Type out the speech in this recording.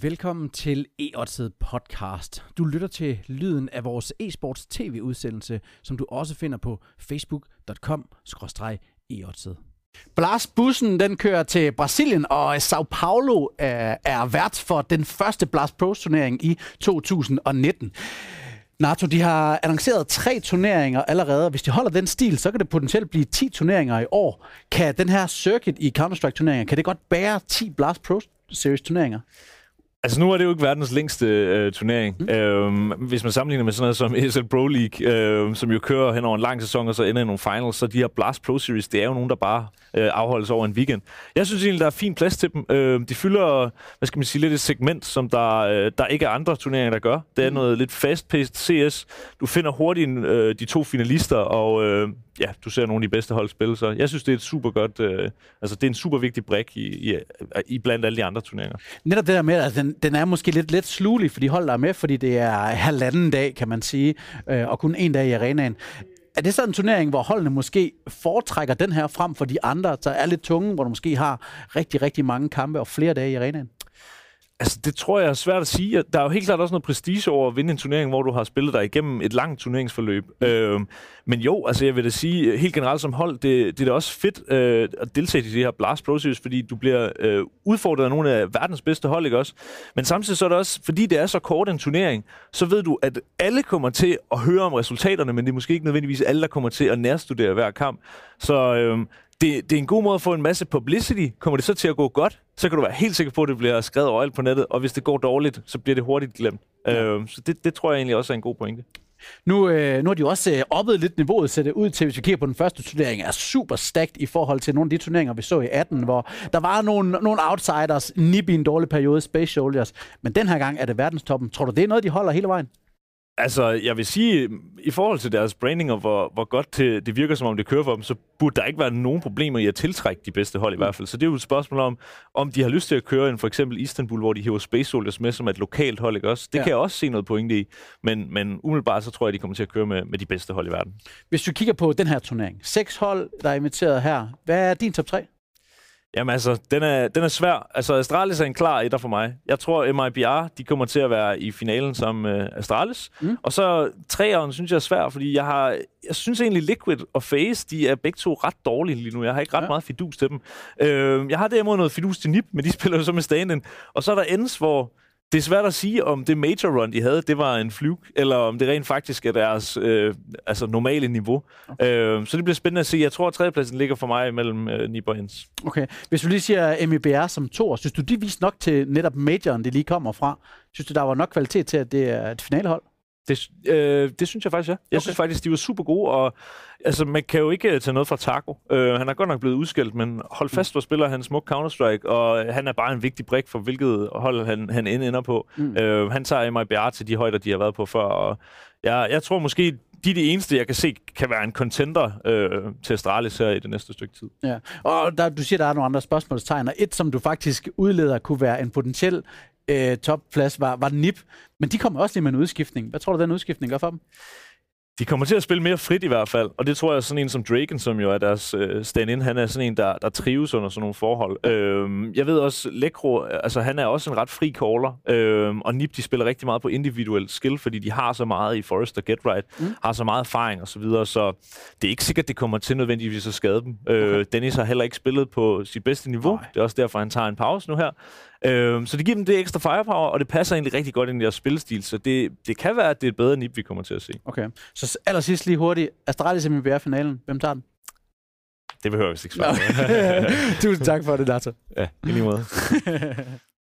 Velkommen til e podcast. Du lytter til lyden af vores e-sports tv-udsendelse, som du også finder på facebook.com e Blast-bussen den kører til Brasilien, og Sao Paulo er, er vært for den første Blast Pro turnering i 2019. NATO, de har annonceret tre turneringer allerede. Hvis de holder den stil, så kan det potentielt blive 10 turneringer i år. Kan den her circuit i Counter-Strike-turneringer, kan det godt bære 10 Blast Pro Series turneringer? Altså nu er det jo ikke verdens længste øh, turnering. Mm. Øhm, hvis man sammenligner med sådan noget som ESL Pro League, øh, som jo kører hen over en lang sæson, og så ender i nogle finals, så de her Blast Pro Series, det er jo nogen, der bare øh, afholdes over en weekend. Jeg synes egentlig, der er fin plads til dem. Øh, de fylder, hvad skal man sige, lidt et segment, som der, øh, der ikke er andre turneringer, der gør. Det er mm. noget lidt fast-paced CS. Du finder hurtigt øh, de to finalister, og øh, ja, du ser nogle af de bedste hold spille, så jeg synes, det er et super godt, øh, altså det er en super vigtig brik i, i, i blandt alle de andre turneringer. Netop det der med, at den, den er måske lidt let slulig for de hold, der er med, fordi det er halvanden dag, kan man sige, øh, og kun en dag i arenaen. Er det sådan en turnering, hvor holdene måske foretrækker den her frem for de andre, der er lidt tunge, hvor du måske har rigtig, rigtig mange kampe og flere dage i arenaen? Altså, det tror jeg er svært at sige. Der er jo helt klart også noget prestige over at vinde en turnering, hvor du har spillet dig igennem et langt turneringsforløb. Mm. Øh, men jo, altså jeg vil da sige, helt generelt som hold, det, det er da også fedt øh, at deltage i de her Blast Pro Series, fordi du bliver øh, udfordret af nogle af verdens bedste hold, ikke også? Men samtidig så er det også, fordi det er så kort en turnering, så ved du, at alle kommer til at høre om resultaterne, men det er måske ikke nødvendigvis alle, der kommer til at nærstudere hver kamp. Så øh, det, det er en god måde at få en masse publicity. Kommer det så til at gå godt, så kan du være helt sikker på, at det bliver skrevet overalt på nettet, og hvis det går dårligt, så bliver det hurtigt glemt. Ja. Øh, så det, det tror jeg egentlig også er en god pointe. Nu, øh, nu har de jo også øh, oppet lidt niveauet, så det ud til, hvis vi kigger på den første turnering, er super stærkt i forhold til nogle af de turneringer, vi så i 18, hvor der var nogle, nogle outsiders, Nib i en dårlig periode, Space Soldiers, men den her gang er det verdenstoppen. Tror du, det er noget, de holder hele vejen? Altså, jeg vil sige, i forhold til deres branding og hvor, hvor godt det, det virker, som om det kører for dem, så burde der ikke være nogen problemer i at tiltrække de bedste hold i hvert fald. Så det er jo et spørgsmål om, om de har lyst til at køre en for eksempel Istanbul, hvor de hiver Space Soldiers med som et lokalt hold, ikke også? Det ja. kan jeg også se noget pointe i. Men, men umiddelbart så tror jeg, de kommer til at køre med, med de bedste hold i verden. Hvis du kigger på den her turnering, seks hold, der er inviteret her. Hvad er din top 3? Jamen altså, den er, den er svær. Altså, Astralis er en klar etter for mig. Jeg tror, MIBR, de kommer til at være i finalen som uh, Astralis. Mm. Og så treeren synes jeg er svær, fordi jeg har, jeg synes egentlig Liquid og FaZe, de er begge to ret dårlige lige nu. Jeg har ikke ret ja. meget fidus til dem. Uh, jeg har derimod noget fidus til NIP, men de spiller jo så med stand Og så er der ends, hvor det er svært at sige, om det major run, de havde, det var en fluke, eller om det rent faktisk er deres øh, altså normale niveau. Okay. Øh, så det bliver spændende at se. Jeg tror, at tredjepladsen ligger for mig mellem øh, Nib og Hens. Okay. Hvis du lige siger MIBR som to, synes du, de viste nok til netop majoren, det lige kommer fra? Synes du, der var nok kvalitet til, at det er et finalehold? Det, øh, det synes jeg faktisk, ja. Jeg okay. synes faktisk, de var super gode, og altså, man kan jo ikke øh, tage noget fra Taco. Øh, han er godt nok blevet udskilt, men hold mm. fast, hvor spiller han smuk Counter-Strike, og han er bare en vigtig brik for, hvilket hold han, han ender på. Mm. Øh, han tager MIBR til de højder, de har været på før, og jeg, jeg tror måske, de er de eneste, jeg kan se, kan være en contender øh, til Astralis her i det næste stykke tid. Ja, og der, du siger, der er nogle andre spørgsmålstegn, og et, som du faktisk udleder, kunne være en potentiel øh, topplads var, var NIP, men de kommer også lige med en udskiftning. Hvad tror du, den udskiftning gør for dem? De kommer til at spille mere frit i hvert fald, og det tror jeg sådan en som Draken, som jo er deres øh, stand-in, han er sådan en, der, der trives under sådan nogle forhold. Øhm, jeg ved også, Lekro, altså han er også en ret fri caller, øhm, og Nip, de spiller rigtig meget på individuel skill, fordi de har så meget i Forest og Get Right, mm. har så meget erfaring og så videre, så det er ikke sikkert, det kommer til nødvendigvis at skade dem. Øh, okay. Øh, Dennis har heller ikke spillet på sit bedste niveau, Nej. det er også derfor, han tager en pause nu her. Øh, så det giver dem det ekstra firepower, og det passer egentlig rigtig godt ind i deres spillestil, så det, det kan være, at det er et bedre nip, vi kommer til at se. Okay. Så allersidst lige hurtigt. Astralis i finalen Hvem tager den? Det behøver vi ikke svare Tusind tak for det, Nato. Ja, i lige måde.